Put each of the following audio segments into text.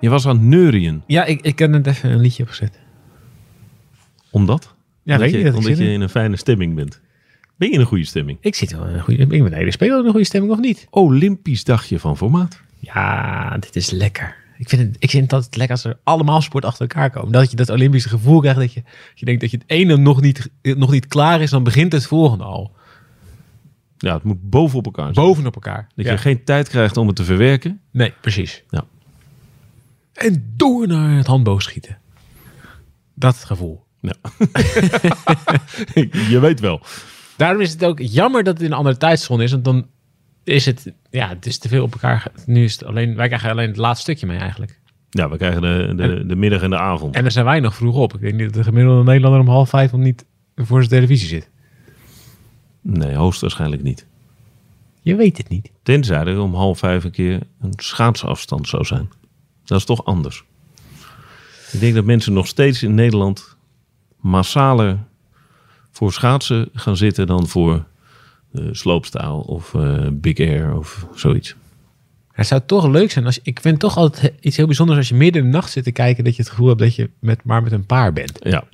Je was aan het neurien. Ja, ik, ik heb net even een liedje opgezet. Omdat? Ja, omdat weet je, je, dat omdat je in. in een fijne stemming bent. Ben je in een goede stemming? Ik zit wel in een goede... Ik ben de hele speler in een goede stemming, of niet? Olympisch dagje van formaat. Ja, dit is lekker. Ik vind, het, ik vind het altijd lekker als er allemaal sport achter elkaar komen. Dat je dat Olympische gevoel krijgt. Dat je, je denkt dat je het ene nog niet, nog niet klaar is. Dan begint het volgende al. Ja, het moet bovenop elkaar zijn. Bovenop elkaar. Dat Ja. je geen tijd krijgt om het te verwerken. Nee, precies. Ja. En door naar het handboogschieten. Dat gevoel. Ja. je weet wel. Daarom is het ook jammer dat het in een andere tijdzone is. Want dan is het... Ja, het is te veel op elkaar. Nu is het alleen... Wij krijgen alleen het laatste stukje mee eigenlijk. Ja, we krijgen de, de, de middag en de avond. En dan zijn wij nog vroeg op. Ik denk niet dat de gemiddelde Nederlander om half vijf nog niet voor zijn televisie zit. Nee, hoogstwaarschijnlijk niet. Je weet het niet. Tenzij er om half vijf een keer een schaatsafstand zou zijn. Dat is toch anders. Ik denk dat mensen nog steeds in Nederland massaler voor schaatsen gaan zitten dan voor eh, sloopstaal of eh, big air of zoiets. Het zou toch leuk zijn als ik vind toch altijd iets heel bijzonders als je midden in de nacht zit te kijken dat je het gevoel hebt dat je met, maar met een paar bent. Ja,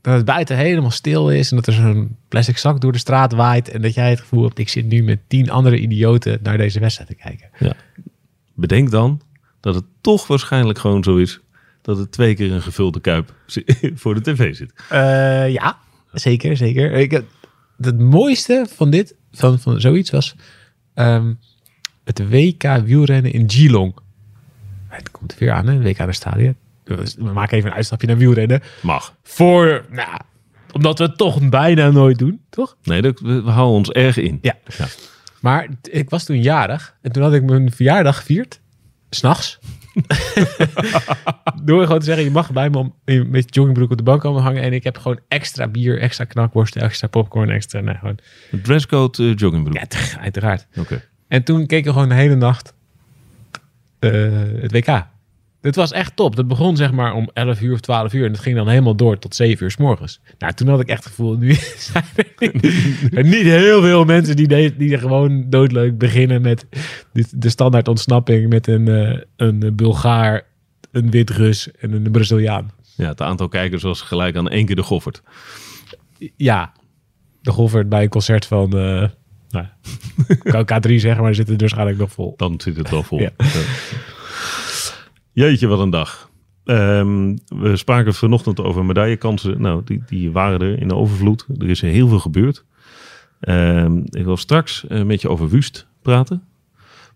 Dat het buiten helemaal stil is en dat er zo'n plastic zak door de straat waait en dat jij het gevoel hebt ik zit nu met tien andere idioten naar deze wedstrijd te kijken. ja. Bedenk dan dat het toch waarschijnlijk gewoon zo is dat het twee keer een gevulde kuip voor de tv zit. Eh, ja, zeker, zeker. Ik, het- mooiste van dit, van, van zoiets was ehm, het WK wielrennen in Geelong. Het komt weer aan, hè? WK de stadion. Dus We maken even een uitstapje naar wielrennen. Mag. Voor, nou, omdat we het toch bijna nooit doen, toch? Nee, dat, we, we houden ons erg in. Ja. Ja. Maar ik was toen jarig en toen had ik mijn verjaardag gevierd. S'nachts. Door gewoon te zeggen, je mag bij me om, met je joggingbroek op de bank komen hangen. En ik heb gewoon extra bier, extra knakworsten, extra popcorn, extra... Nee, gewoon, Dresscode eh, joggingbroek. ja, uiteraard. Oké. En toen keken we gewoon de hele nacht eh, het WK. Het was echt top. Dat begon zeg maar om 11 uur of 12 uur. En het ging dan helemaal door tot 7 uur s morgens. Nou, toen had ik echt het gevoel, nu zijn er niet, er niet heel veel mensen die, de, die er gewoon doodleuk beginnen met de, de standaard ontsnapping met een, eh, een Bulgaar, een Wit-Rus en een Braziliaan. Ja, het aantal kijkers was gelijk aan één keer de Goffert. Ja, de Goffert bij een concert van, eh nou, ik kan K3 zeggen, maar zitten er waarschijnlijk nog vol. Dan zit het wel vol. Ja. Ja. Jeetje, wat een dag. Ehm, we spraken vanochtend over medaillekansen. Nou, die, die waren er in de overvloed. Er is heel veel gebeurd. Ehm, ik wil straks eh, met je over Wust praten.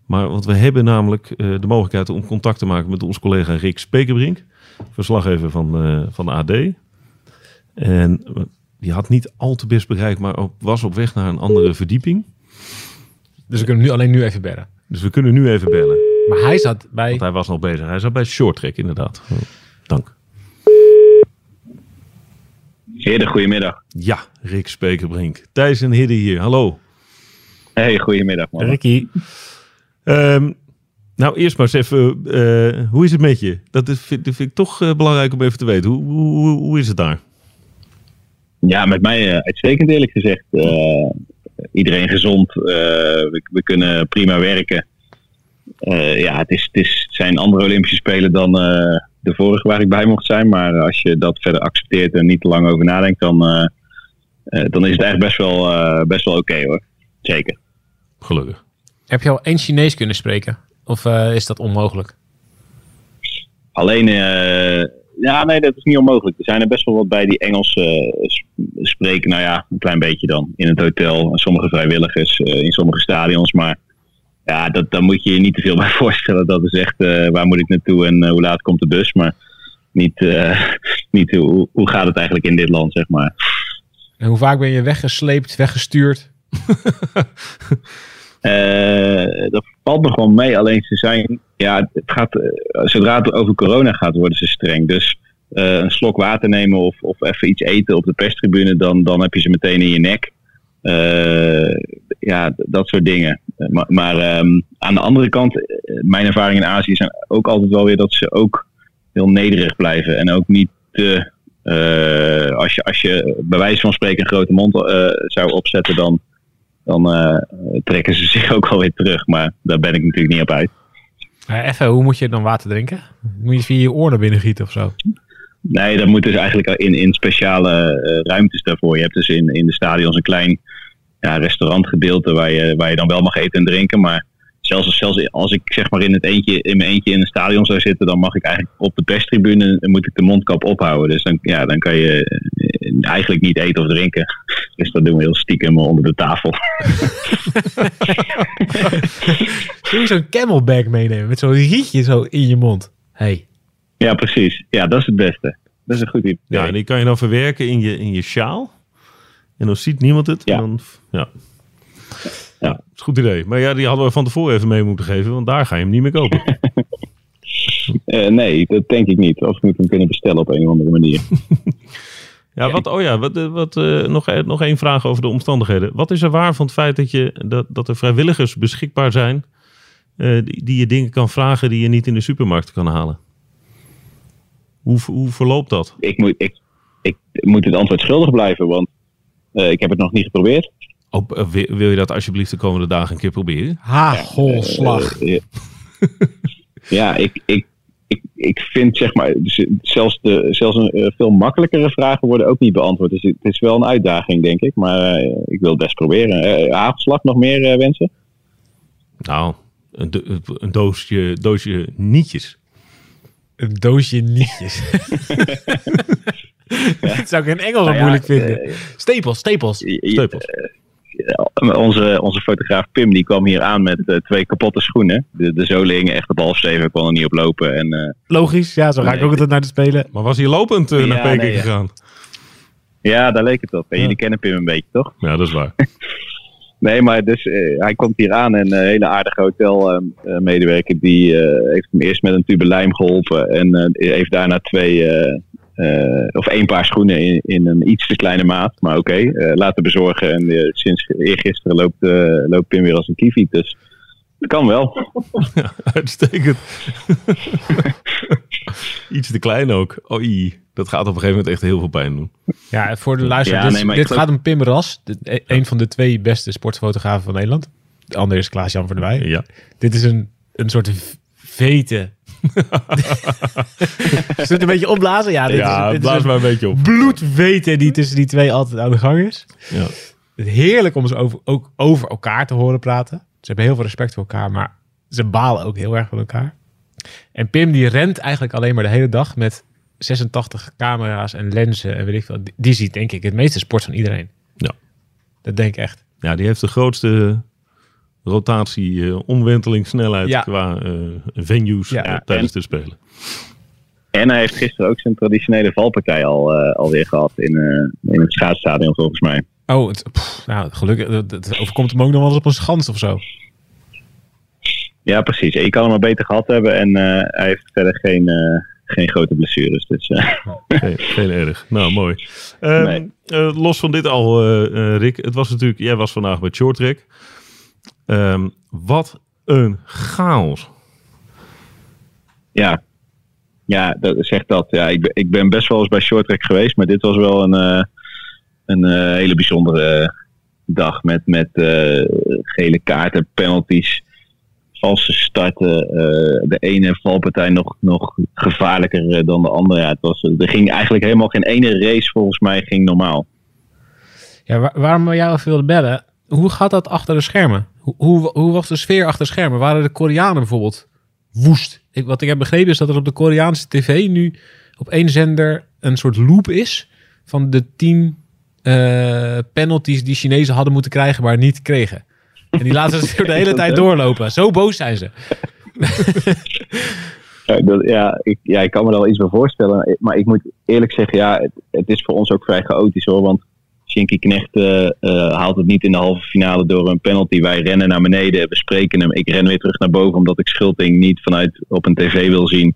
Maar want we hebben namelijk eh, de mogelijkheid om contact te maken met onze collega Rick Spekerbrink. Verslaggever van, eh, van AD. En eh, die had niet al te best bereikt, maar op- was op weg naar een andere verdieping. Dus we kunnen nu alleen nu even bellen. Dus we kunnen nu even bellen. Maar hij zat bij... Want hij was nog bezig. Hij zat bij Short Track, inderdaad. Dank. Heren, goedemiddag. Ja, Rick Spekerbrink. Thijs en Hidde hier. Hallo. Hey, goedemiddag man. Ricky. Ehm, nou, eerst maar eens even. eh, hoe is het met je? Dat, is, vind, dat vind ik toch eh, belangrijk om even te weten. Hoe, hoe, hoe- hoe is het daar? Ja, met mij eh, uitstekend eerlijk gezegd. Eh, iedereen gezond. Eh, we, we kunnen prima werken. Eh, ja, het, is, het, is, het zijn andere Olympische Spelen dan eh, de vorige waar ik bij mocht zijn. Maar als je dat verder accepteert en niet te lang over nadenkt, dan, eh, eh, dan is het eigenlijk best wel, eh, best wel oké hoor. Zeker. Gelukkig. Heb je al één Chinees kunnen spreken? Of eh, is dat onmogelijk? Alleen, eh, ja, nee, dat is niet onmogelijk. Er zijn er best wel wat bij die Engels eh, spreken. Nou ja, een klein beetje dan. In het hotel, en sommige vrijwilligers, eh, in sommige stadions. Maar ja, dat, daar moet je je niet te veel bij voorstellen. Dat is echt, eh, waar moet ik naartoe en eh, hoe laat komt de bus? Maar niet, eh, niet hoe, hoe gaat het eigenlijk in dit land, zeg maar. En hoe vaak ben je weggesleept, weggestuurd? Dat valt me gewoon mee. Alleen ze zijn, ja, het gaat, zodra het over corona gaat, worden ze streng. Dus een slok water nemen of, of even iets eten op de perstribune, dan, dan heb je ze meteen in je nek. Ja, dat soort dingen. Eh, Maar, maar ehm, aan de andere kant, eh, mijn ervaringen in Azië zijn ook altijd wel weer dat ze ook heel nederig blijven. En ook niet te. eh, als, je, als je bij wijze van spreken een grote mond zou opzetten, dan, dan trekken ze zich ook alweer terug. Maar daar ben ik natuurlijk niet op uit. Even, hoe moet je dan water drinken? Moet je via je oor naar binnen gieten of zo? Nee, dat moet dus eigenlijk in, in speciale ruimtes daarvoor. Je hebt dus in, in de stadions een klein ja, restaurantgedeelte waar je, waar je dan wel mag eten en drinken. Maar zelfs, zelfs als ik zeg maar in, het eentje, in mijn eentje in een stadion zou zitten, dan mag ik eigenlijk op de perstribune en moet ik de mondkap ophouden. Dus dan, ja, dan kan je eh, eigenlijk niet eten of drinken. Dus dat doen we heel stiekem onder de tafel. Kun je zo'n camelback meenemen met zo'n rietje zo in je mond? Hey. Ja, precies. Ja, dat is het beste. Dat is een goed idee. Ja, en die kan je dan verwerken in je, in je sjaal. En dan ziet niemand het. Ja. En dan, ja. Ja. Dat is een goed idee. Maar ja, die hadden we van tevoren even mee moeten geven. Want daar ga je hem niet meer kopen. Eh, nee, dat denk ik niet. Of ik moet hem kunnen bestellen op een of andere manier. Ja, wat, oh ja, wat, eh, wat, eh, nog, nog één vraag over de omstandigheden. Wat is er waar van het feit dat, je, dat, dat er vrijwilligers beschikbaar zijn... die, die je dingen kan vragen die je niet in de supermarkt kan halen? Hoe, hoe verloopt dat? ik, moet, ik, ik moet het antwoord schuldig blijven, want ik heb het nog niet geprobeerd. Oh, eh, wil, wil je dat alsjeblieft de komende dagen een keer proberen? Hagelslag. Eh, ja, ik, ik, ik, ik vind zeg maar, dus zelfs, de, zelfs een, eh, veel makkelijkere vragen worden ook niet beantwoord. Dus het is wel een uitdaging, denk ik. Maar eh, ik wil het best proberen. Eh hagelslag, nog meer eh, wensen? Nou, een, do- een doosje, doosje nietjes. Een doosje nietjes. Dat zou ik in Engels wel Nou ja, moeilijk vinden. eh, stapels, stapels. Stapels. eh, onze, onze fotograaf Pim die kwam hier aan met eh, twee kapotte schoenen. De, de zolen hingen echt op half zeven, ik kon er niet op lopen. En, eh, Logisch, ja, zo ga ik ook altijd naar de spelen. Maar was hij lopend eh, naar Peking nee, gegaan? ja, daar leek het op. En Ja. jullie kennen Pim een beetje, toch? Ja, dat is waar. Nee, maar dus eh, hij komt hier aan en een hele aardige hotelmedewerker die eh, heeft hem eerst met een tube lijm geholpen en eh, heeft daarna twee eh, of één paar schoenen in, in een iets te kleine maat. Maar oké, eh, laten bezorgen en eh, sinds eergisteren loopt, loopt Pim weer als een kiwi. Dus dat kan wel. Uitstekend. Iets te klein ook. Oei, dat gaat op een gegeven moment echt heel veel pijn doen. Ja, voor de luisteraar. Ja, dit nee, dit geloof- gaat om Pim Ras. de- e- een van de twee beste sportfotografen van Nederland. De andere is Klaas-Jan van der Wij. Ja. Dit is een, een soort v- vete. Is het een beetje opblazen? Ja, dit ja, is, dit blaas is maar een beetje op. een bloedvete die tussen die twee altijd aan de gang is. Ja. Heerlijk om ze over, ook over elkaar te horen praten. Ze hebben heel veel respect voor elkaar, maar ze balen ook heel erg van elkaar. En Pim die rent eigenlijk alleen maar de hele dag met 86 camera's en lenzen en weet ik veel. Die ziet denk ik het meeste sport van iedereen. Ja. Dat denk ik echt. ja, die heeft de grootste rotatie, eh, omwentelingssnelheid Ja. qua eh, venues Ja. eh, tijdens de Spelen. En hij heeft gisteren ook zijn traditionele valpartij al, eh, alweer gehad in, eh, in het schaatsstadion volgens mij. Oh, het, pff, nou, gelukkig. Het, het overkomt hem ook nog wel eens op een schans of zo. Ja, precies. Je kan hem maar beter gehad hebben en eh, hij heeft verder geen, eh, geen grote blessures. Dus eh, Geen, geen erg. Nou, mooi. Ehm, Nee. eh, los van dit al, eh, eh, Rick. Het was natuurlijk, jij was vandaag bij Short Track. Ehm, wat een chaos. ja. Ja, dat zegt dat. Ja, ik, ben, ik ben best wel eens bij short track geweest, maar dit was wel een, eh, een eh, hele bijzondere dag met, met eh, gele kaarten, penalties, valse starten. eh, de ene valpartij nog, nog gevaarlijker dan de andere. Ja, het was, er ging eigenlijk helemaal geen ene race volgens mij ging normaal. Ja, waar- waarom we jou even wilden bellen? Hoe gaat dat achter de schermen? Hoe, hoe, hoe was de sfeer achter de schermen? Waren de Koreanen bijvoorbeeld woest? Ik, wat ik heb begrepen is dat er op de Koreaanse tv nu op één zender een soort loop is van de tien eh, penalties die Chinezen hadden moeten krijgen, maar niet kregen. En die laten ze de hele tijd doorlopen. Zo boos zijn ze. Ja, dat, ja, ik, ja, ik kan me er wel iets bij voorstellen. Maar ik moet eerlijk zeggen, ja, het, het is voor ons ook vrij chaotisch hoor. Want Shinky Knecht eh, eh, haalt het niet in de halve finale door een penalty. Wij rennen naar beneden, we spreken hem. Ik ren weer terug naar boven omdat ik Schulting niet vanuit op een tv wil zien.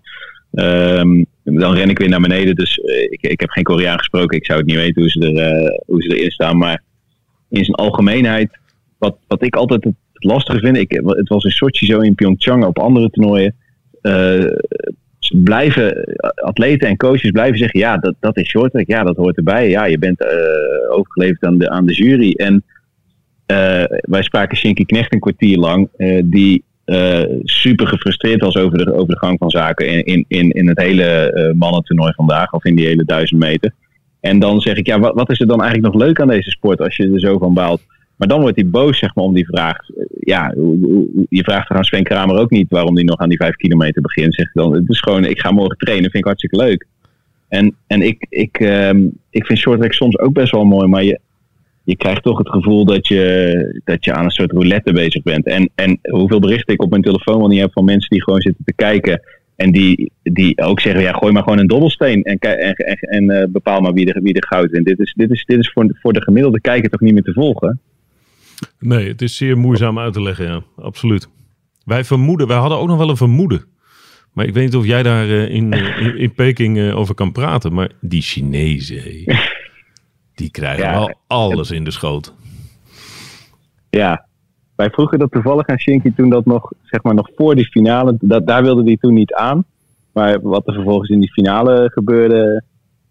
Ehm, dan ren ik weer naar beneden. Dus eh, ik, ik heb geen Koreaan gesproken. Ik zou het niet weten hoe ze, er, hoe ze erin staan. Maar in zijn algemeenheid, wat, wat ik altijd het, lastige vind. Ik, het was in Sochi zo, in Pyeongchang, op andere toernooien. Blijven, atleten en coaches blijven zeggen: ja, dat, dat is short. Ja, dat hoort erbij. Ja, je bent eh, overgeleverd aan de, aan de jury. En eh, wij spraken Shinky Knecht een kwartier lang. eh, die super gefrustreerd was over de, over de gang van zaken in, in, in, in het hele mannentoernooi vandaag, of in die hele duizend meter. En dan zeg ik, ja, wat, wat is er dan eigenlijk nog leuk aan deze sport als je er zo van baalt? Maar dan wordt hij boos, zeg maar, om die vraag. Eh, Ja, je vraagt er aan Sven Kramer ook niet waarom hij nog aan die vijf kilometer begint. Zegt dan, het is gewoon, ik ga morgen trainen, vind ik hartstikke leuk. En, en ik, ik, ehm, ik vind shorttrack soms ook best wel mooi, maar je, je krijgt toch het gevoel dat je, dat je aan een soort roulette bezig bent. En, en hoeveel berichten ik op mijn telefoon wel niet heb van mensen die gewoon zitten te kijken. En die, die ook zeggen, ja, gooi maar gewoon een dobbelsteen en, en, en, eh, bepaal maar wie er, wie er goud wint. Dit is, dit is, dit is voor, voor de gemiddelde kijker toch niet meer te volgen? Nee, het is zeer moeizaam uit te leggen, ja. Absoluut. Wij vermoeden, wij hadden ook nog wel een vermoeden. Maar ik weet niet of jij daar eh, in, eh, in, in Peking eh, over kan praten. Maar die Chinezen, die krijgen Ja. wel alles in de schoot. Ja, wij vroegen dat toevallig aan Shinky toen dat nog, zeg maar, nog voor die finale. Dat, daar wilde hij toen niet aan. Maar wat er vervolgens in die finale gebeurde.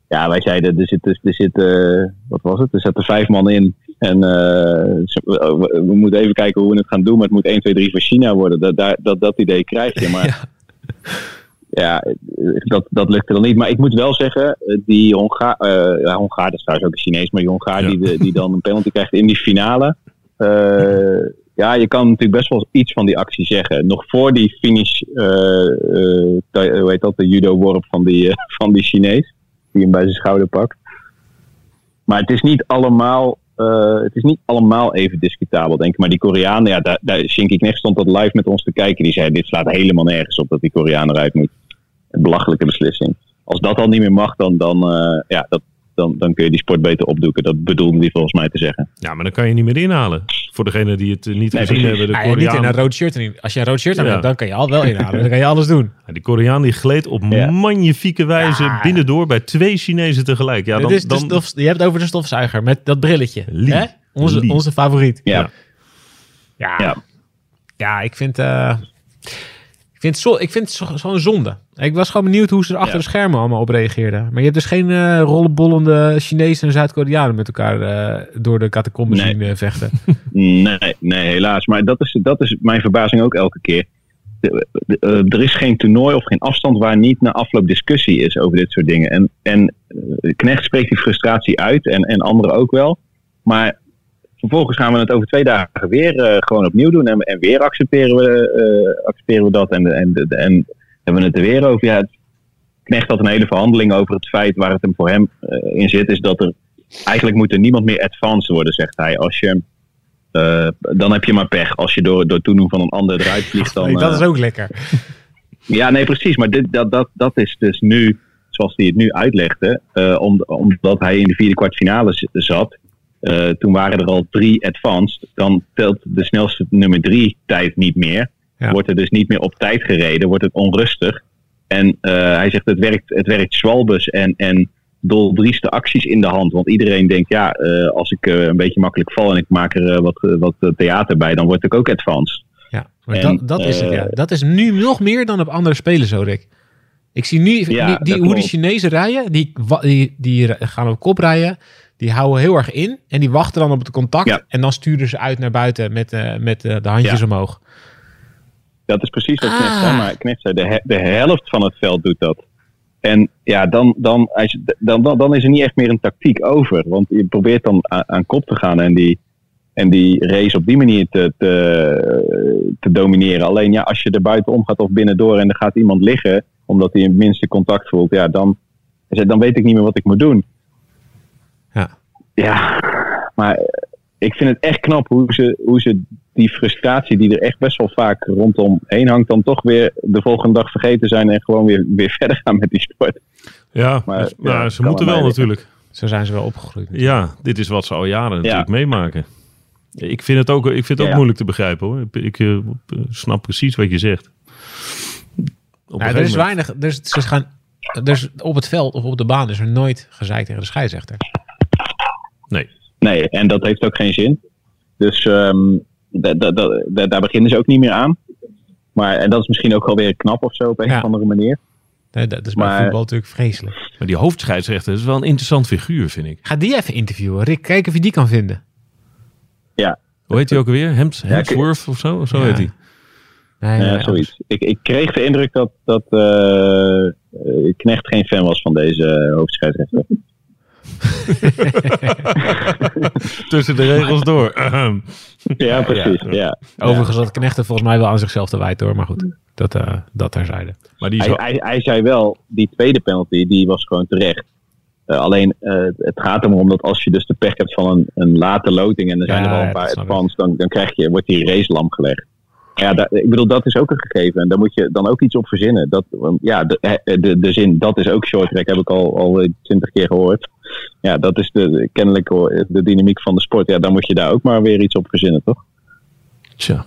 Ja, wij zeiden, er zit, er zit eh, wat was het? Er zaten vijf man in. En eh, we, we moeten even kijken hoe we het gaan doen. Maar het moet 1, 2, 3 voor China worden. Dat, dat, dat, dat idee krijg je. Maar ja, dat, dat lukte dan niet. Maar ik moet wel zeggen, eh, die Hongaar, eh ja, Hongaar, dat is trouwens ook een Chinees, maar die Hongaar Ja. die, de- die dan een penalty krijgt in die finale. ja, je kan natuurlijk best wel iets van die actie zeggen. Nog voor die finish, ta- hoe heet dat, de judo-worp van die, van die Chinees, die hem bij zijn schouder pakt. Maar het is niet allemaal, eh, het is niet allemaal even discutabel, denk ik. Maar die Koreanen, ja, daar, daar, Shinky Knecht stond dat live met ons te kijken. Die zei, dit slaat helemaal nergens op dat die Koreaan eruit moet. Belachelijke beslissing. Als dat al niet meer mag, dan, dan, eh, ja, dat, dan, dan kun je die sport beter opdoeken. Dat bedoelde hij volgens mij te zeggen. Ja, maar dan kan je niet meer inhalen. Voor degenen die het eh, niet Nee, gezien precies. hebben. De Ah, ja, niet in een rood shirt. En als je een rood shirt aan Ja. hebt, dan kan je al wel inhalen. Dan kan je alles doen. Ja, die Koreaan die gleed op Ja. magnifieke wijze Ja. binnendoor bij twee Chinezen tegelijk. Ja, dan, is de dan, stof, je hebt het over de stofzuiger met dat brilletje. Lee. Hè? Onze, Lee. onze favoriet. Ja, Ja. Ja, ik vind, eh, vind, zo, ik vind het zo- zo'n zonde. Ik was gewoon benieuwd hoe ze er achter Ja. de schermen allemaal op reageerden. Maar je hebt dus geen eh rollenbollende Chinezen en Zuid-Koreanen met elkaar eh, door de catacombes Nee. zien eh, vechten. Nee, nee, helaas. Maar dat is, dat is mijn verbazing ook elke keer. De- de- er is geen toernooi of geen afstand waar niet na afloop discussie is over dit soort dingen. En, en Knecht spreekt die frustratie uit en, en anderen ook wel. Maar vervolgens gaan we het over twee dagen weer eh, gewoon opnieuw doen. En, en weer accepteren we, eh, accepteren we dat. En, en, en hebben we het er weer over. Ja, het, Knecht had een hele verhandeling over het feit waar het hem voor hem eh, in zit. Is dat er eigenlijk moet er niemand meer advanced worden, zegt hij. Als je dan heb je maar pech. Als je door, door toedoen van een ander eruit vliegt, dan... Nee, dat is ook lekker. ja, nee, precies. Maar dit, dat, dat, dat is dus nu, zoals hij het nu uitlegde, om, omdat hij in de vierde kwartfinale zat. Eh, toen waren er al drie advanced. Dan telt de snelste nummer drie tijd niet meer. Ja. Wordt er dus niet meer op tijd gereden, wordt het onrustig. En eh, hij zegt het werkt, het werkt zwalbes en, en doldrieste acties in de hand. Want iedereen denkt, ja, eh, als ik een beetje makkelijk val en ik maak er wat, wat theater bij, dan word ik ook advanced. Ja, maar En, dat, dat is het, ja. Dat is nu nog meer dan op andere spelen zo, Rick. Ik zie nu die, Ja, die- dat hoe die. Chinezen rijden, die, die, die gaan op kop rijden. Die houden heel erg in en die wachten dan op het contact. Ja. En dan sturen ze uit naar buiten met, eh, met eh, de handjes Ja. omhoog. Dat is precies wat Ah. Knecht zei. Maar Knecht zei, de, he- de helft van het veld doet dat. En ja, dan, dan, als je- dan, dan, dan is er niet echt meer een tactiek over. Want je probeert dan aan, aan kop te gaan en die, en die race op die manier te, te, te domineren. Alleen ja, als je er buitenom gaat of binnendoor en er gaat iemand liggen, omdat hij het minste contact voelt, ja, dan, dan weet ik niet meer wat ik moet doen. Ja. Maar ik vind het echt knap hoe ze, hoe ze die frustratie die er echt best wel vaak rondom heen hangt, dan toch weer de volgende dag vergeten zijn en gewoon weer, weer verder gaan met die sport. ja, Maar, ja, ze moeten wel natuurlijk. Zo zijn ze wel opgegroeid. Ja, dit is wat ze al jaren natuurlijk meemaken. Ik vind het ook, ik vind het ook Ja. moeilijk te begrijpen hoor. Ik, ik eh, snap precies wat je zegt. Op Nou, er is weinig. Er is, ze gaan, er is, op het veld of op de baan is er nooit gezeik tegen de scheidsrechter. Nee. Nee, en dat heeft ook geen zin. Dus ehm, da- da- da- da- daar beginnen ze ook niet meer aan. Maar, en dat is misschien ook wel weer knap of zo op een Ja. of andere manier. Nee, dat is bij Maar- voetbal natuurlijk vreselijk. Maar die hoofdscheidsrechter is wel een interessant figuur, vind ik. Ga die even interviewen, Rick. Kijk of je die kan vinden. Ja, Hoe heet hij ook alweer? Hems, Ja, Hemsworth of zo? Zo Ja. heet hij. Nee, ja, nee, zoiets. Ik, ik kreeg de indruk dat, dat eh, eh, Knecht geen fan was van deze hoofdscheidsrechter. Tussen de regels door. Ja, precies. Ja. Overigens had Knecht het volgens mij wel aan zichzelf te wijten hoor. Maar goed, dat, eh dat terzijde. Maar die Hij, hij, hij zei wel, die tweede penalty, die was gewoon terecht. Eh, alleen, eh, het gaat er maar om dat als je dus de pech hebt van een, een late loting en er zijn Ja, er al ja, een paar advance, dan, dan krijg je, wordt die race lam gelegd. Ja, daar- ik bedoel, dat is ook een gegeven. En daar moet je dan ook iets op verzinnen. Dat, ja, de, de, de zin, dat is ook short track, heb ik al al twintig keer gehoord. Ja, dat is de, kennelijk de dynamiek van de sport. Ja, dan moet je daar ook maar weer iets op verzinnen, toch? Tja.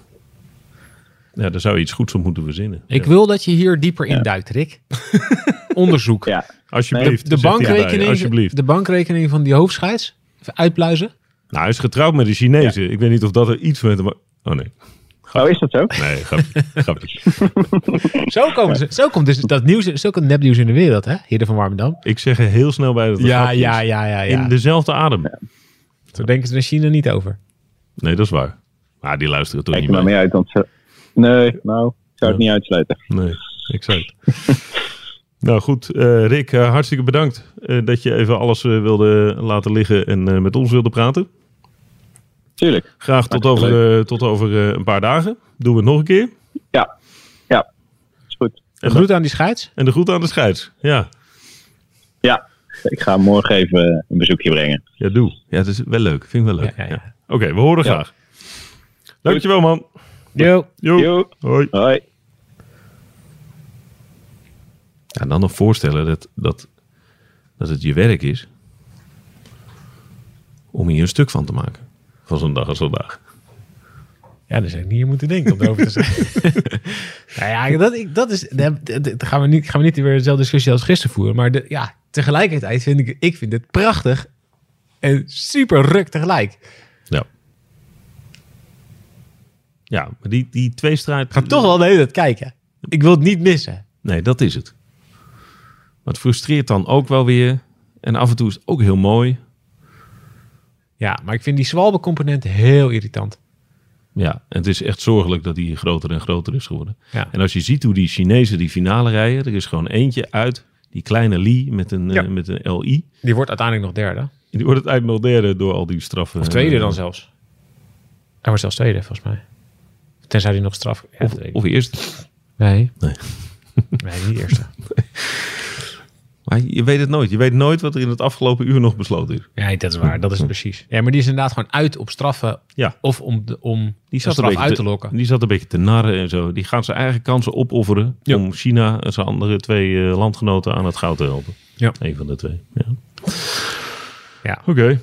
Ja, daar zou je iets goeds op moeten verzinnen. Ik Ja. wil dat je hier dieper induikt, Rick. Onderzoek. Ja, Alsjeblieft. De, bankrekening, Alsjeblieft. de bankrekening van die hoofdscheids. Even uitpluizen. Nou, hij is getrouwd met een Chinezen. Ik weet niet of dat er iets met hem... Oh nee. Oh, is dat zo? Nee, grapje. grapje. Zo, komen ze, zo komt dus dat nieuws, zo komt nepnieuws in de wereld, hè? Hier van Warmerdam. Ik zeg er heel snel bij dat het Ja, ja, ja, ja, ja. In dezelfde adem. Zo denken ze in China niet over. Nee, dat is waar. Maar die luisteren toch Kijk niet er maar mee. uit. Want ze... Nee, nou, ik zou het Ja. niet uitsluiten. Nee, exact. nou goed, eh, Rick, eh, hartstikke bedankt eh, dat je even alles wilde laten liggen en eh, met ons wilde praten. Tuurlijk. Graag tot over, eh, tot over eh, een paar dagen. Doen we het nog een keer. Ja, ja, is goed. En, Groet aan die scheids. en de groet aan de scheids. Ja, Ja, ik ga morgen even een bezoekje brengen. ja doe. Ja, dat is wel leuk. Vind ik wel leuk. Ja, ja, ja. Oké, we horen Ja. graag. Dankjewel man. Yo. Jo. Jo. Hoi. Hoi. Ja, dan nog voorstellen dat, dat, dat het je werk is om hier een stuk van te maken. Van zo'n dag als vandaag. Ja, daar zou ik niet moeten denken om erover te zeggen. nou ja, dat, ik, dat is. Dat, dat gaan, we niet, gaan we niet weer dezelfde discussie als gisteren voeren. Maar de, ja, tegelijkertijd vind ik, ik vind het prachtig en super ruk tegelijk. Ja. Ja, maar die, die tweestrijd... Ga toch wel de hele tijd kijken. Ik wil het niet missen. Nee, dat is het. Maar het frustreert dan ook wel weer. En af en toe is het ook heel mooi. Ja, maar ik vind die zwalbe-component heel irritant. Ja, en het is echt zorgelijk dat die groter en groter is geworden. Ja. En als je ziet hoe die Chinezen die finale rijden, er is gewoon eentje uit, die kleine Lee met een, Ja. eh, met een LI. Die wordt uiteindelijk nog derde. Die wordt uiteindelijk nog derde door al die straffen. Of tweede dan zelfs. Hij wordt zelfs tweede, volgens mij. Tenzij hij nog straf... Ja, Of, eerst. Nee. Nee. Nee, niet eerste. Maar je weet het nooit. Je weet nooit wat er in het afgelopen uur nog besloten is. Ja, dat is waar. Dat is het precies. Ja, maar die is inderdaad gewoon uit op straffen. Ja. Of om, de, om Die zat, straf uit te lokken. die zat een beetje te narren en zo. Die gaan zijn eigen kansen opofferen Ja. om China en zijn andere twee eh, landgenoten aan het goud te helpen. Ja. Eén van de twee. Ja. Ja. Oké.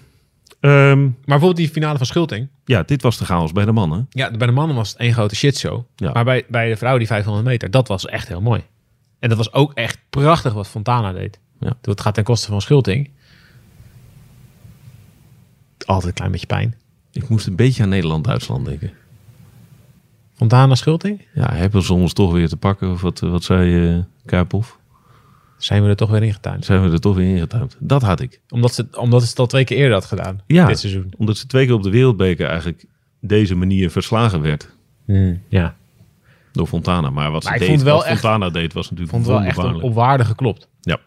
Ehm, Maar bijvoorbeeld die finale van Schulting. ja, dit was de chaos bij de mannen. Ja, bij de mannen was het één grote shitshow. Ja. Maar bij, bij de vrouw die 500 meter, dat was echt heel mooi. En dat was ook echt prachtig wat Fontana deed. Ja. Het gaat ten koste van Schulting. Altijd een klein beetje pijn. Ik moest een beetje aan Nederland-Duitsland denken. Fontana Schulting? Ja, hebben ze ons toch weer te pakken? Of wat, wat zei uh, Kuiphoff? Zijn we er toch weer ingetuind. Zijn we er toch weer ingetuind? Dat had ik. Omdat ze, omdat ze het al twee keer eerder had gedaan. Ja. Dit seizoen. Omdat ze twee keer op de wereldbeker eigenlijk deze manier verslagen werd. Ja. Door Fontana. Maar wat, Maar ze deed, wat echt- Fontana deed was natuurlijk vond wel echt op, waarde geklopt. Ja.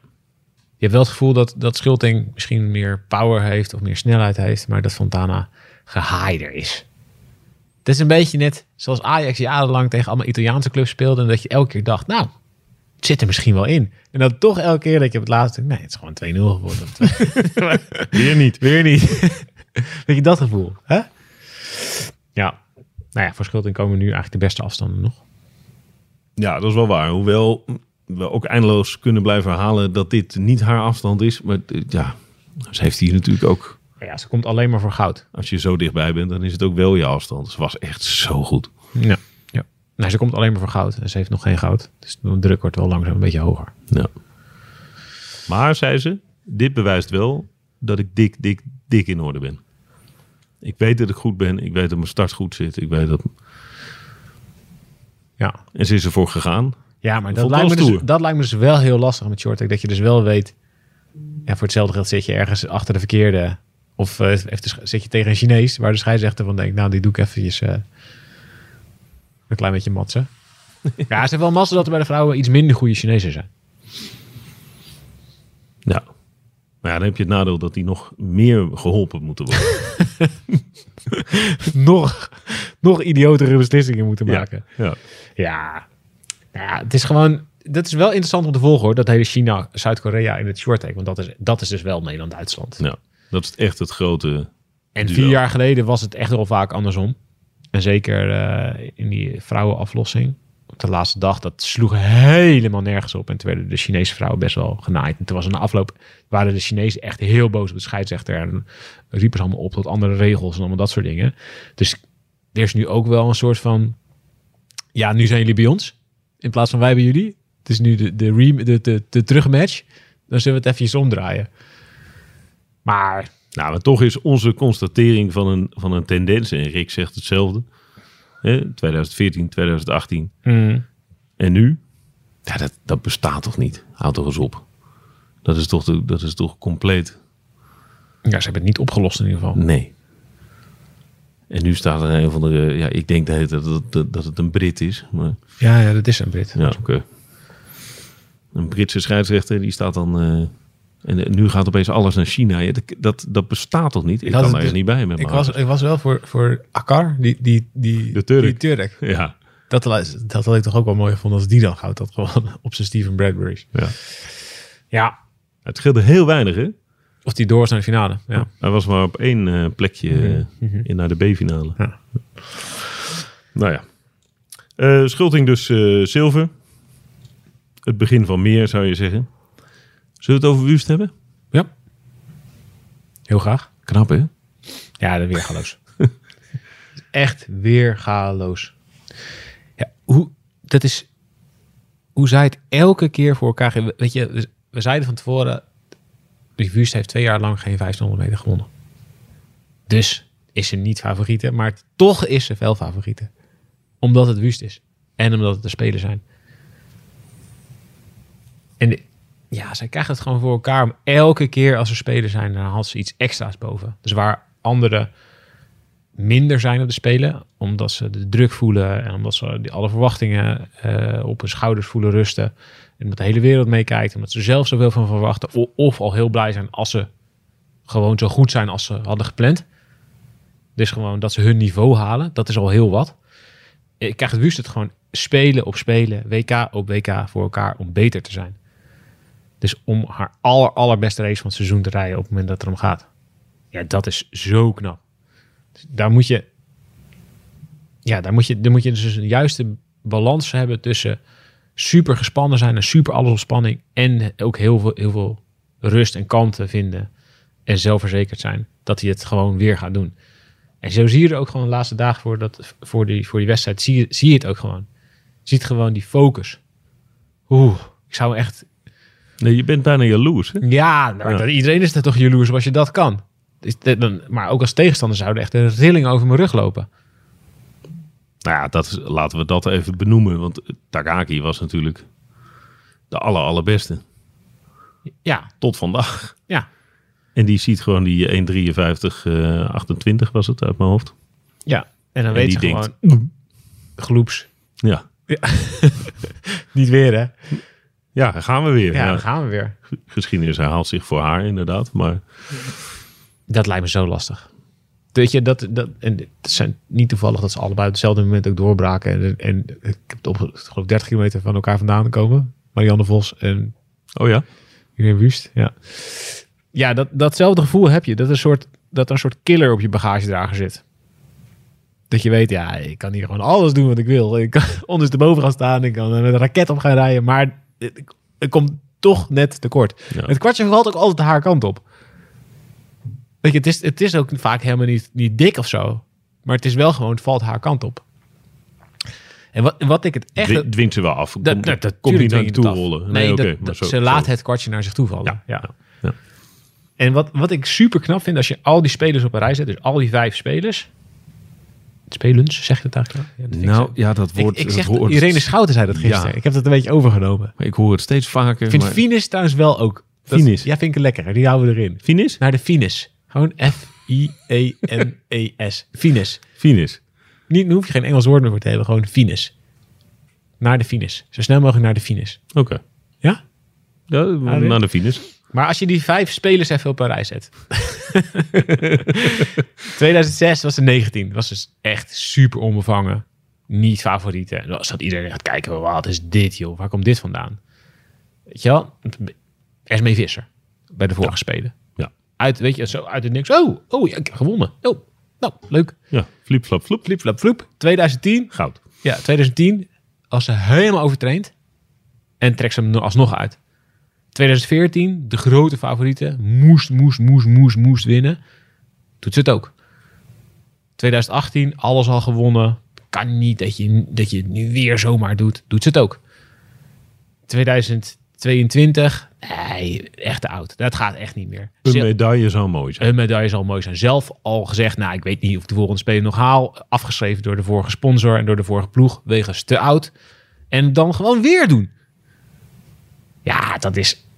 Je hebt wel het gevoel dat, dat Schulting misschien meer power heeft of meer snelheid heeft, maar dat Fontana gehaider is. Het is een beetje net zoals Ajax jarenlang tegen allemaal Italiaanse clubs speelde en dat je elke keer dacht, nou, het zit er misschien wel in. En dan toch elke keer dat je op het laatste, nee, het is gewoon 2-0 geworden. Weer niet. Weer niet. Weet je dat gevoel, hè? Ja. Nou ja, voor Schulting komen nu eigenlijk de beste afstanden nog. Ja, dat is wel waar. Hoewel we ook eindeloos kunnen blijven herhalen dat dit niet haar afstand is. Maar eh, ja, ze heeft hier natuurlijk ook... Ja, ze komt alleen maar voor goud. Als je zo dichtbij bent, dan is het ook wel je afstand. Ze was echt zo goed. Ja. ja. Nou, ze komt alleen maar voor goud. En ze heeft nog geen goud. Dus de druk wordt wel langzaam een beetje hoger. Ja. Maar, zei ze, dit bewijst wel dat ik dik, dik, dik in orde ben. Ik weet dat ik goed ben. Ik weet dat mijn start goed zit. Ik weet dat... Ja, En ze is ervoor gegaan. ja maar dat lijkt, me dus, dat lijkt me dus wel heel lastig met short. Dat je dus wel weet... Ja, voor hetzelfde geld zit je ergens achter de verkeerde... Of eh, zit je tegen een Chinees... waar de scheidsrechter van denkt... Nou, die doe ik eventjes... eh, een klein beetje matsen. ja, ze heeft wel massa dat er bij de vrouwen... iets minder goede Chinezen zijn. Ja. Maar ja, dan heb je het nadeel dat die nog meer geholpen moeten worden. nog, nog idiotere beslissingen moeten maken. Ja. Ja. Nou ja, het is gewoon... Dat is wel interessant om te volgen hoor. Dat hele China, Zuid-Korea in het short track. Want dat is, dat is dus wel Nederland-Duitsland. ja. Dat is echt het grote... En duo. vier jaar geleden was het echt wel vaak andersom. En zeker eh, in die vrouwenaflossing. De laatste dag, dat sloeg helemaal nergens op. En toen werden de Chinese vrouwen best wel genaaid. En toen was de afloop, waren de Chinezen echt heel boos op de scheidsrechter. En riepen ze allemaal op tot andere regels en allemaal dat soort dingen. Dus er is nu ook wel een soort van... Ja, nu zijn jullie bij ons. In plaats van wij bij jullie. Het is nu de, de, de, de, terugmatch. Dan zullen we het even omdraaien. Maar Nou, toch is onze constatering van een, van een tendens, en Rick zegt hetzelfde, hè, 2014, 2018 mm, en nu, ja, dat, dat bestaat toch niet? Houd toch eens op. Dat is toch, de- dat is toch compleet ja, ze hebben het niet opgelost in ieder geval. nee. En nu staat er een van de, ja, ik denk dat het, dat, dat, dat het een Brit is, maar Ja, ja dat is een Brit. ja, oké. Een Britse scheidsrechter, die staat dan, eh, en eh, nu gaat opeens alles naar China. Ja, dat, dat, dat bestaat toch niet? Ik, kan echt dus- niet bij met Ik was, ik was wel voor, voor Akar, die, die, die, De Turk. die Turk. Ja, Dat, dat had ik toch ook wel mooi gevonden als die dan goud had gewoon op zijn Steven Bradbury's. ja. Ja, Het scheelde heel weinig, hè? of die door naar de finale. Ja. Hij was maar op één eh, plekje eh, in naar de B-finale. Ja. Nou ja. Schulting dus zilver. Het begin van meer, zou je zeggen. Zullen we het over Wust hebben? ja. Heel graag. Knap, hè? Ja, dat weergaloos. Echt weergaloos. Ja, hoe, dat is, hoe zij het elke keer voor elkaar geven. Weet je, we, zeiden van tevoren, die Wust heeft twee jaar lang geen 1500 meter gewonnen. Dus is ze niet favoriete, maar toch is ze wel favoriete. Omdat het Wust is. En omdat het de Spelen zijn. En de- ja, zij krijgt het gewoon voor elkaar om elke keer als er spelen zijn, dan haalt ze iets extra's boven. Dus waar anderen minder zijn op de spelen, omdat ze de druk voelen en omdat ze alle verwachtingen eh, op hun schouders voelen rusten. En omdat de hele wereld meekijkt, omdat ze zelf zoveel van verwachten. Of al heel blij zijn als ze gewoon zo goed zijn als ze hadden gepland. Dus gewoon dat ze hun niveau halen, dat is al heel wat. Ik krijg het het gewoon spelen op spelen, WK op WK voor elkaar om beter te zijn. Dus om haar aller, allerbeste race van het seizoen te rijden op het moment dat het erom gaat. Ja, dat is zo knap. Dus daar moet je... Ja, daar moet je, daar moet je dus een juiste balans hebben tussen super gespannen zijn en super alles op spanning. En ook heel veel, heel veel rust en kalmte vinden. En zelfverzekerd zijn dat hij het gewoon weer gaat doen. En zo zie je er ook gewoon de laatste dagen voor, dat, voor, die, voor die wedstrijd. Zie je, zie je het ook gewoon. Je ziet gewoon die focus. Oeh, ik zou echt Nee, je bent bijna jaloers, hè? ja, nou, Ja. iedereen is er toch jaloers als je dat kan. Dan, maar ook als tegenstander zouden echt een rilling over mijn rug lopen. Nou ja, dat is, laten we dat even benoemen. Want Takaki was natuurlijk de aller, allerbeste. Ja, Tot vandaag. ja, En die ziet gewoon die 1,53, eh 28 was het uit mijn hoofd. ja. En dan En weet denkt, gewoon, gloeps. Ja, Niet weer, hè? Ja daar gaan we weer. Ja, Ja, gaan we weer. Geschiedenis herhaalt zich voor haar inderdaad. Maar Dat lijkt me zo lastig. Weet je, dat, dat, en het zijn niet toevallig dat ze allebei op hetzelfde moment ook doorbraken. En, en ik heb het op, ik geloof 30 kilometer van elkaar vandaan komen. Marianne Vos en oh ja, Irene Wust, ja. Ja, dat, datzelfde gevoel heb je. Dat, er een soort, dat er een soort killer op je bagagedrager zit. Dat je weet, ja, ik kan hier gewoon alles doen wat ik wil. Ik kan ondersteboven gaan staan, ik kan met een raket op gaan rijden. Maar het, komt toch net tekort. Ja. Het kwartje valt ook altijd haar kant op. Weet je, het is, het is ook vaak helemaal niet, niet dik of zo. Maar het is wel gewoon, het valt haar kant op. En wat, wat ik het echt... Dwi- dwingt ze wel af. Dat, Komt, dat, dat, komt niet naar je toe rollen. Nee, dat- maar dat- zo- ze laat het kwartje naar zich toe vallen. Ja, ja. En wat, wat ik super knap vind, als je al die spelers op een rij zet, dus al die vijf spelers. Spelens, zeg je dat eigenlijk? Ja, dat Nou, zo. ja, dat ik, woord... ik zeg, woord- Irene Schouten zei dat gisteren. Ja. Ik heb dat een beetje overgenomen. Maar ik hoor het steeds vaker. Ik vind maar... Finis trouwens wel ook. Dat- Finis? Ja, vind ik lekker. Die houden we erin. Finis? Naar de Finis. Gewoon F-I-E-N-E-S. Finis. Finis. Niet, daar hoef je geen Engels woord meer voor te hebben. Gewoon Finis. Naar de Finis. Zo snel mogelijk naar de Finis. Oké. Ja? Ja, dit? naar de Finis. Maar als je die vijf spelers even op een rij zet. 2006 was er 19. Was dus echt super onbevangen. Niet favorieten. En dan zat iedereen gaat kijken. Wat is dit joh? Waar komt dit vandaan? Weet je wel? Esmee Visser. Bij de vorige spelen. Ja. Uit, weet je, zo uit het niks. Oh, oh ja, ik heb gewonnen. Oh, nou, leuk. Ja, flip, flap, floep. Flip, flap, floep. 2010. Goud. Ja, 2010. Als ze helemaal overtraind. En trekt ze hem alsnog uit. 2014, de grote favorieten. Moest, moest, moest, moest, moest winnen. Doet ze het ook. 2018, alles al gewonnen. Kan niet dat je, dat je het nu weer zomaar doet. Doet ze het ook. 2022, nee, echt te oud. Dat gaat echt niet meer. Een medaille zou mooi zijn. een medaille zal mooi zijn. Zelf al gezegd, nou, ik weet niet of ik de volgende speler nog haal. Afgeschreven door de vorige sponsor en door de vorige ploeg. Wegens te oud. En dan gewoon weer doen. Ja, dat is...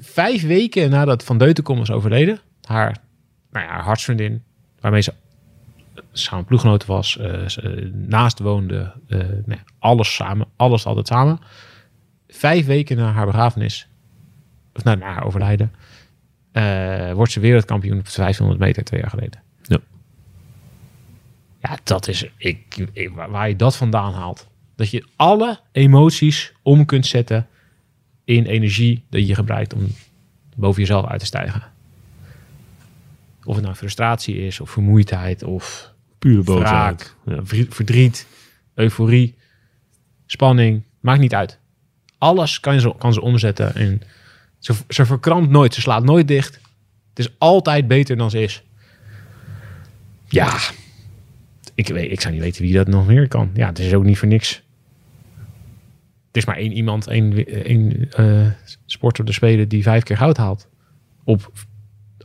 Vijf weken nadat Van Deutenkom was overleden. Haar, nou ja, haar hartsvriendin, waarmee ze samen ploeggenoten was. eh, ze, eh, naast woonde. eh, nee, alles samen. Alles altijd samen. Vijf weken na haar begrafenis. Of na, na haar overlijden wordt ze wereldkampioen op de 500 meter twee jaar geleden. Ja. Ja, dat is ik, waar je dat vandaan haalt. Dat je alle emoties om kunt zetten in energie dat je gebruikt om boven jezelf uit te stijgen. Of het nou frustratie is, of vermoeidheid, of Pure boosheid. Ja. verdriet, euforie, spanning. Maakt niet uit. Alles kan ze, kan ze omzetten. En ze, ze verkrampt nooit. Ze slaat nooit dicht. Het is altijd beter dan ze is. Ja. Ik, weet, ik zou niet weten wie dat nog meer kan. Ja, het is ook niet voor niks. Is maar één iemand, één, één eh, sporter de spelen die vijf keer goud haalt. Op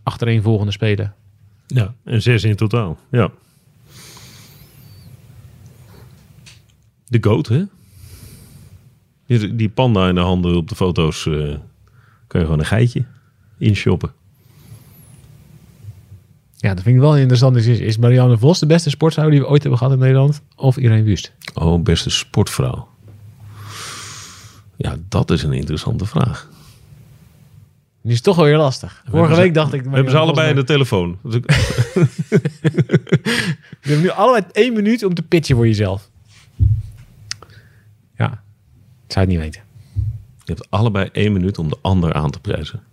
achtereenvolgende spelen. ja. En zes in totaal. Ja. De goat, hè? Die, die panda in de handen op de foto's eh, kan je gewoon een geitje inshoppen. Ja, dat vind ik wel interessant. Is, is Marianne Vos de beste sportvrouw die we ooit hebben gehad in Nederland? Of Irene Wust? Oh, beste sportvrouw. Ja, dat is een interessante vraag. Die is toch wel weer lastig. Vorige hebben week dacht ik... We hebben ze allebei in de telefoon. Dus ik- Je hebt nu allebei één minuut om te pitchen voor jezelf. Ja, ik zou het niet weten. Je hebt allebei één minuut om de ander aan te prijzen.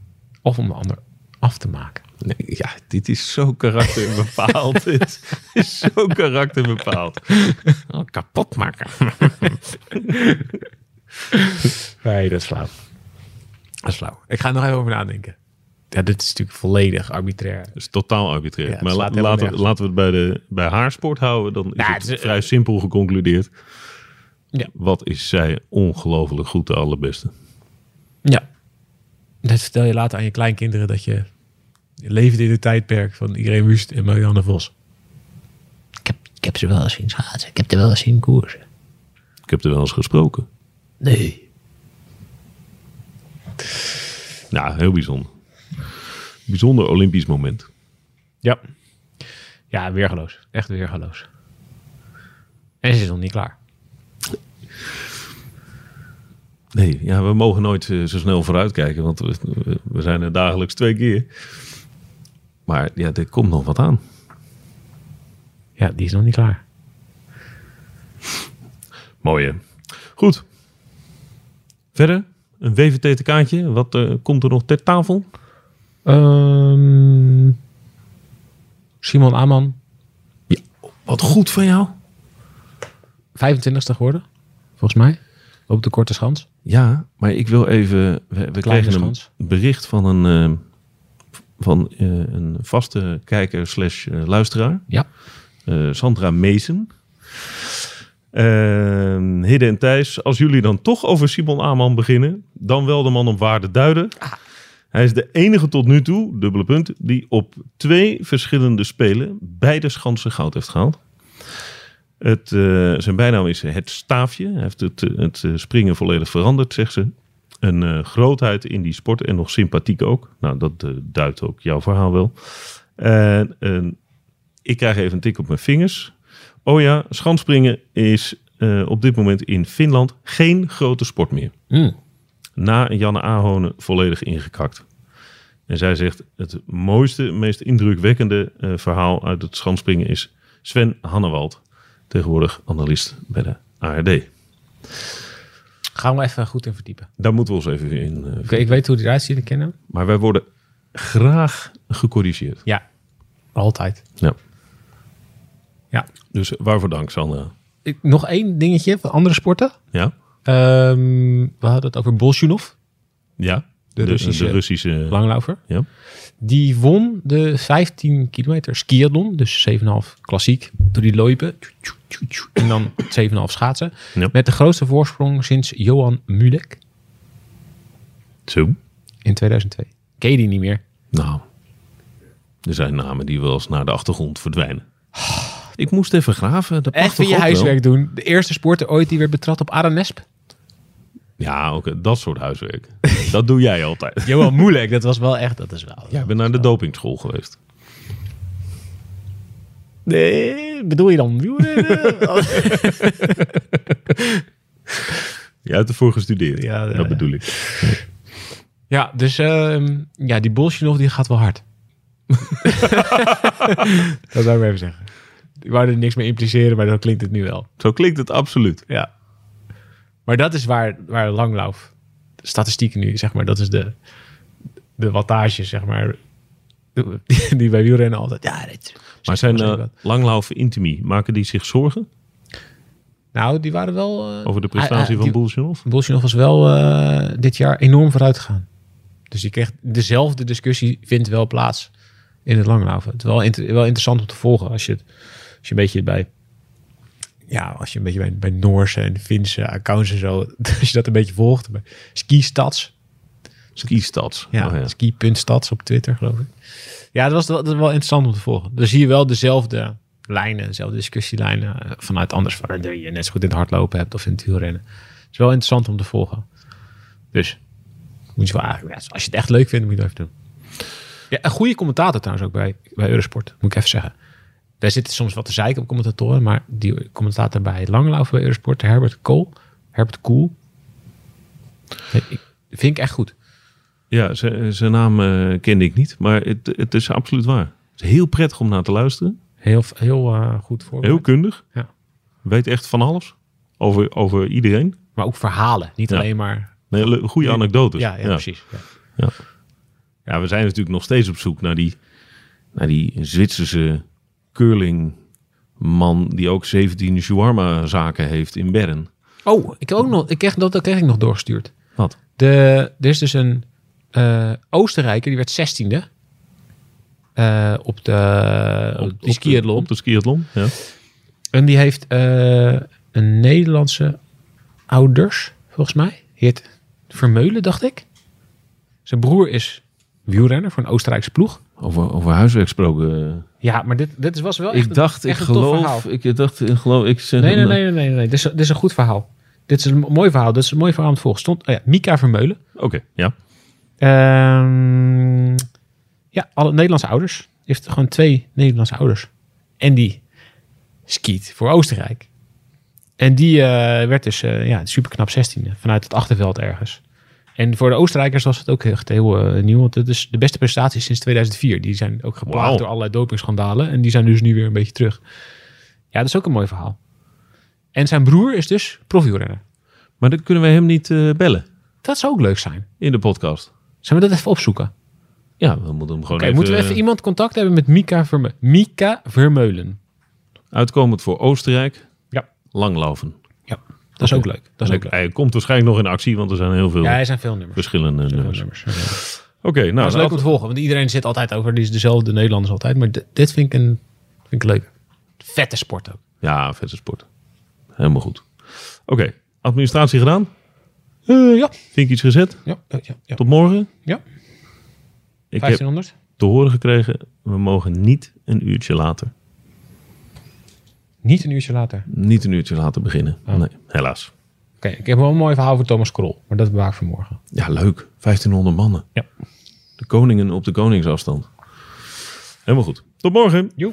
Of om de ander af te maken. Nee, ja, dit is zo karakterbepaald. dit is zo karakterbepaald. Oh, kapot maken. nee, dat is flauw. Dat is flauw. Ik ga er nog even over nadenken. Ja, dit is natuurlijk volledig arbitrair. Dat is totaal arbitrair. Ja, het maar laten, we, laten we het bij, de, bij haar sport houden. Dan is Nou, het het is, vrij simpel geconcludeerd. Ja. Wat is zij ongelooflijk goed de allerbeste. Ja. Dat vertel je later aan je kleinkinderen dat je, je leeft in het tijdperk van Irene Wust en Marianne Vos. Ik heb, ik heb ze wel eens zien schaatsen. Ik heb er wel eens zien koersen. Ik heb er wel eens gesproken. Nee. Ja, heel bijzonder. Bijzonder Olympisch moment. Ja. Ja, weergeloos. Echt weergeloos. En ze is nog niet klaar. Nee, ja, we mogen nooit eh, zo snel vooruitkijken, want we, we- we zijn er dagelijks twee keer. Maar ja, er komt nog wat aan. Ja, die is nog niet klaar. Mooi hè? Goed. Verder, een WVT-kaartje. Wat eh, komt er nog ter tafel? Ehm, Simon Aman, Wat goed van jou. 25ste geworden, volgens mij. Op de korte schans. Ja, maar ik wil even... We, we kregen een schans. bericht van een, eh, van, eh, een vaste kijker slash eh, luisteraar. Ja. eh, Sandra Meesen. Hidde en Thijs, als jullie dan toch over Simon Aman beginnen, dan wel de man op waarde duiden. Hij is de enige tot nu toe, dubbele punt, die op twee verschillende spelen beide schansen goud heeft gehaald. Het, eh, zijn bijnaam is het staafje. Hij heeft het, eh, het eh, springen volledig veranderd, zegt ze. Een grootheid in die sport en nog sympathiek ook. Nou, dat duidt ook jouw verhaal wel. En ik krijg even een tik op mijn vingers. Oh ja, schanspringen is eh, op dit moment in Finland geen grote sport meer. Mm. Na Janne Ahonen volledig ingekakt. En zij zegt het mooiste, meest indrukwekkende eh, verhaal uit het schanspringen is Sven Hannewald. Tegenwoordig analist bij de ARD. Gaan we even goed in verdiepen. Daar moeten we ons even in. eh, Oké, ik weet hoe die eruit ziet, ik ken hem. Maar wij worden graag gecorrigeerd. Ja, altijd. Ja. Ja. Dus waarvoor dank, Sandra. Ik, nog één dingetje van andere sporten. Ja? Ehm, we hadden het over Bolsjunov, Ja. De Russische- de Russische langlaufer. Ja. Die won de 15 kilometer skiathlon, dus 7,5 klassiek, door die loipen. En dan 7,5 schaatsen. Ja. Met de grootste voorsprong sinds Johan Mulek Zo. in 2002. Ken je die niet meer? Nou, er zijn namen die wel eens naar de achtergrond verdwijnen. Ik moest even graven. Dat Even toch je ook wel? huiswerk doen. De eerste sporter ooit die werd betrapt op Aranesp. Ja, oké, dat soort huiswerk. dat doe jij altijd. Johan Mulek, dat was wel echt, dat is wel... Jij bent naar de dopingschool geweest. Nee, bedoel je dan? Je hebt ervoor gestudeerd. Ja, ja, dat ja. bedoel ik. Ja, dus ehm, ja, die Bolsjunov die gaat wel hard. dat zou ik maar even zeggen. Ik wou er niks mee impliceren, maar dan klinkt het nu wel. Zo klinkt het absoluut. Ja. Maar dat is waar, waar langlauf, statistieken nu, zeg maar, dat is de, de wattage, zeg maar, die, die bij wielrennen altijd, ja, dit, Maar zijn uh, wat. langlaufen intimi, maken die zich zorgen Nou, die waren wel... eh, over de prestatie hij- hij- van die- Bolsjunov? Bolsjunov was wel eh, dit jaar enorm vooruit gegaan. Dus je kreeg dezelfde discussie vindt wel plaats in het langlaufen. Het is wel, inter- wel interessant om te volgen als je, het, als je een beetje bij ja, als je een beetje bij, bij Noorse en Finse accounts en zo, als je dat een beetje volgt, bij ski stats, Ski-stads. ja, Oh, ja. ski.stats op Twitter geloof ik. Ja, dat was wel, dat wel interessant om te volgen. Dan zie je wel dezelfde lijnen, dezelfde discussielijnen eh, vanuit anders dat je net zo goed in het hardlopen hebt of in het wielrennen. Het is wel interessant om te volgen. Dus moet je wel eigenlijk, als je het echt leuk vindt, moet je het even doen. Ja, een goede commentator trouwens ook bij, bij Eurosport, moet ik even zeggen. Daar zitten soms wat te zeiken op commentatoren, maar die commentator bij Langlaufen bij Eurosport, Herbert Kool, Herbert Koel, ik- vind ik echt goed. Ja, zijn naam eh, kende ik niet, maar het, het is absoluut waar. Het is heel prettig om naar te luisteren. Heel, heel eh, goed voor. Heel kundig. Ja. Weet echt van alles. Over, over iedereen. Maar ook verhalen, niet Ja. alleen maar. Nee, goede anekdotes. ja, ja, precies. Ja. Ja, we zijn natuurlijk nog steeds op zoek naar die, naar die Zwitserse curlingman die ook 17 shawarma zaken heeft in Bern. Oh, ik heb ook nog, ik kreeg, dat, dat kreeg ik nog doorgestuurd. Wat? De, er is dus een eh, Oostenrijker, die werd 16e. eh, op de, op skiathlon. Op de skiathlon, ja. En die heeft eh, een Nederlandse ouders, volgens mij. Heet Vermeulen, dacht ik. Zijn broer is wielrenner voor een Oostenrijkse ploeg. Over, over huiswerk gesproken. Ja, maar dit, dit was wel echt ik dacht, een, ik een verhaal. geloof, ik dacht, ik geloof, ik zeg, Nee, nee, nee, nee, nee, nee. Dit, is, dit is een goed verhaal. Dit is een mooi verhaal. Dit is een mooi verhaal te volgen. Stond, oh ja, Mika Vermeulen. Oké, ja. Ehm, ja, alle Nederlandse ouders. Heeft gewoon twee Nederlandse ouders. En die skiet voor Oostenrijk. En die eh, werd dus eh, ja, super knap 16e vanuit het achterveld ergens. En voor de Oostenrijkers was het ook echt heel eh, nieuw. Want het is de beste prestatie sinds 2004. Die zijn ook geplaagd door allerlei dopingschandalen. En die zijn dus nu weer een beetje terug. Ja, dat is ook een mooi verhaal. En zijn broer is dus profielrenner. Maar dan kunnen we hem niet eh, bellen Dat zou ook leuk zijn. in de podcast. Zullen we dat even opzoeken? Ja, we moeten hem gewoon Oké, even, moeten we even iemand contact hebben met Mika, Verme Mika Vermeulen? uitkomend voor Oostenrijk. Ja. Langlaufen. Dat is ook leuk. Dat is ook leuk. Hij komt waarschijnlijk nog in actie, want er zijn heel veel Ja, er zijn veel nummers. verschillende Er zijn nummers. Oké, nou, dat is leuk om te volgen, want iedereen zit altijd over die is dezelfde Nederlanders altijd. Maar dit, vind ik een vind ik leuk. Vette sport ook. Ja, vette sport. Helemaal goed. Oké, administratie gedaan. Eh, ja. Vinkjes gezet. Ja, ja, ja. Tot morgen. Ja. Ik heb 1500? te horen gekregen, we mogen niet een uurtje later. Niet een uurtje later. Niet een uurtje later beginnen. Oh. Nee, helaas. Oké, ik heb wel een mooi verhaal voor Thomas Krol. Maar dat bewaar ik voor morgen. Ja, leuk. 1500 mannen. Ja. De koningen op de koningsafstand. Helemaal goed. Tot morgen. Joe.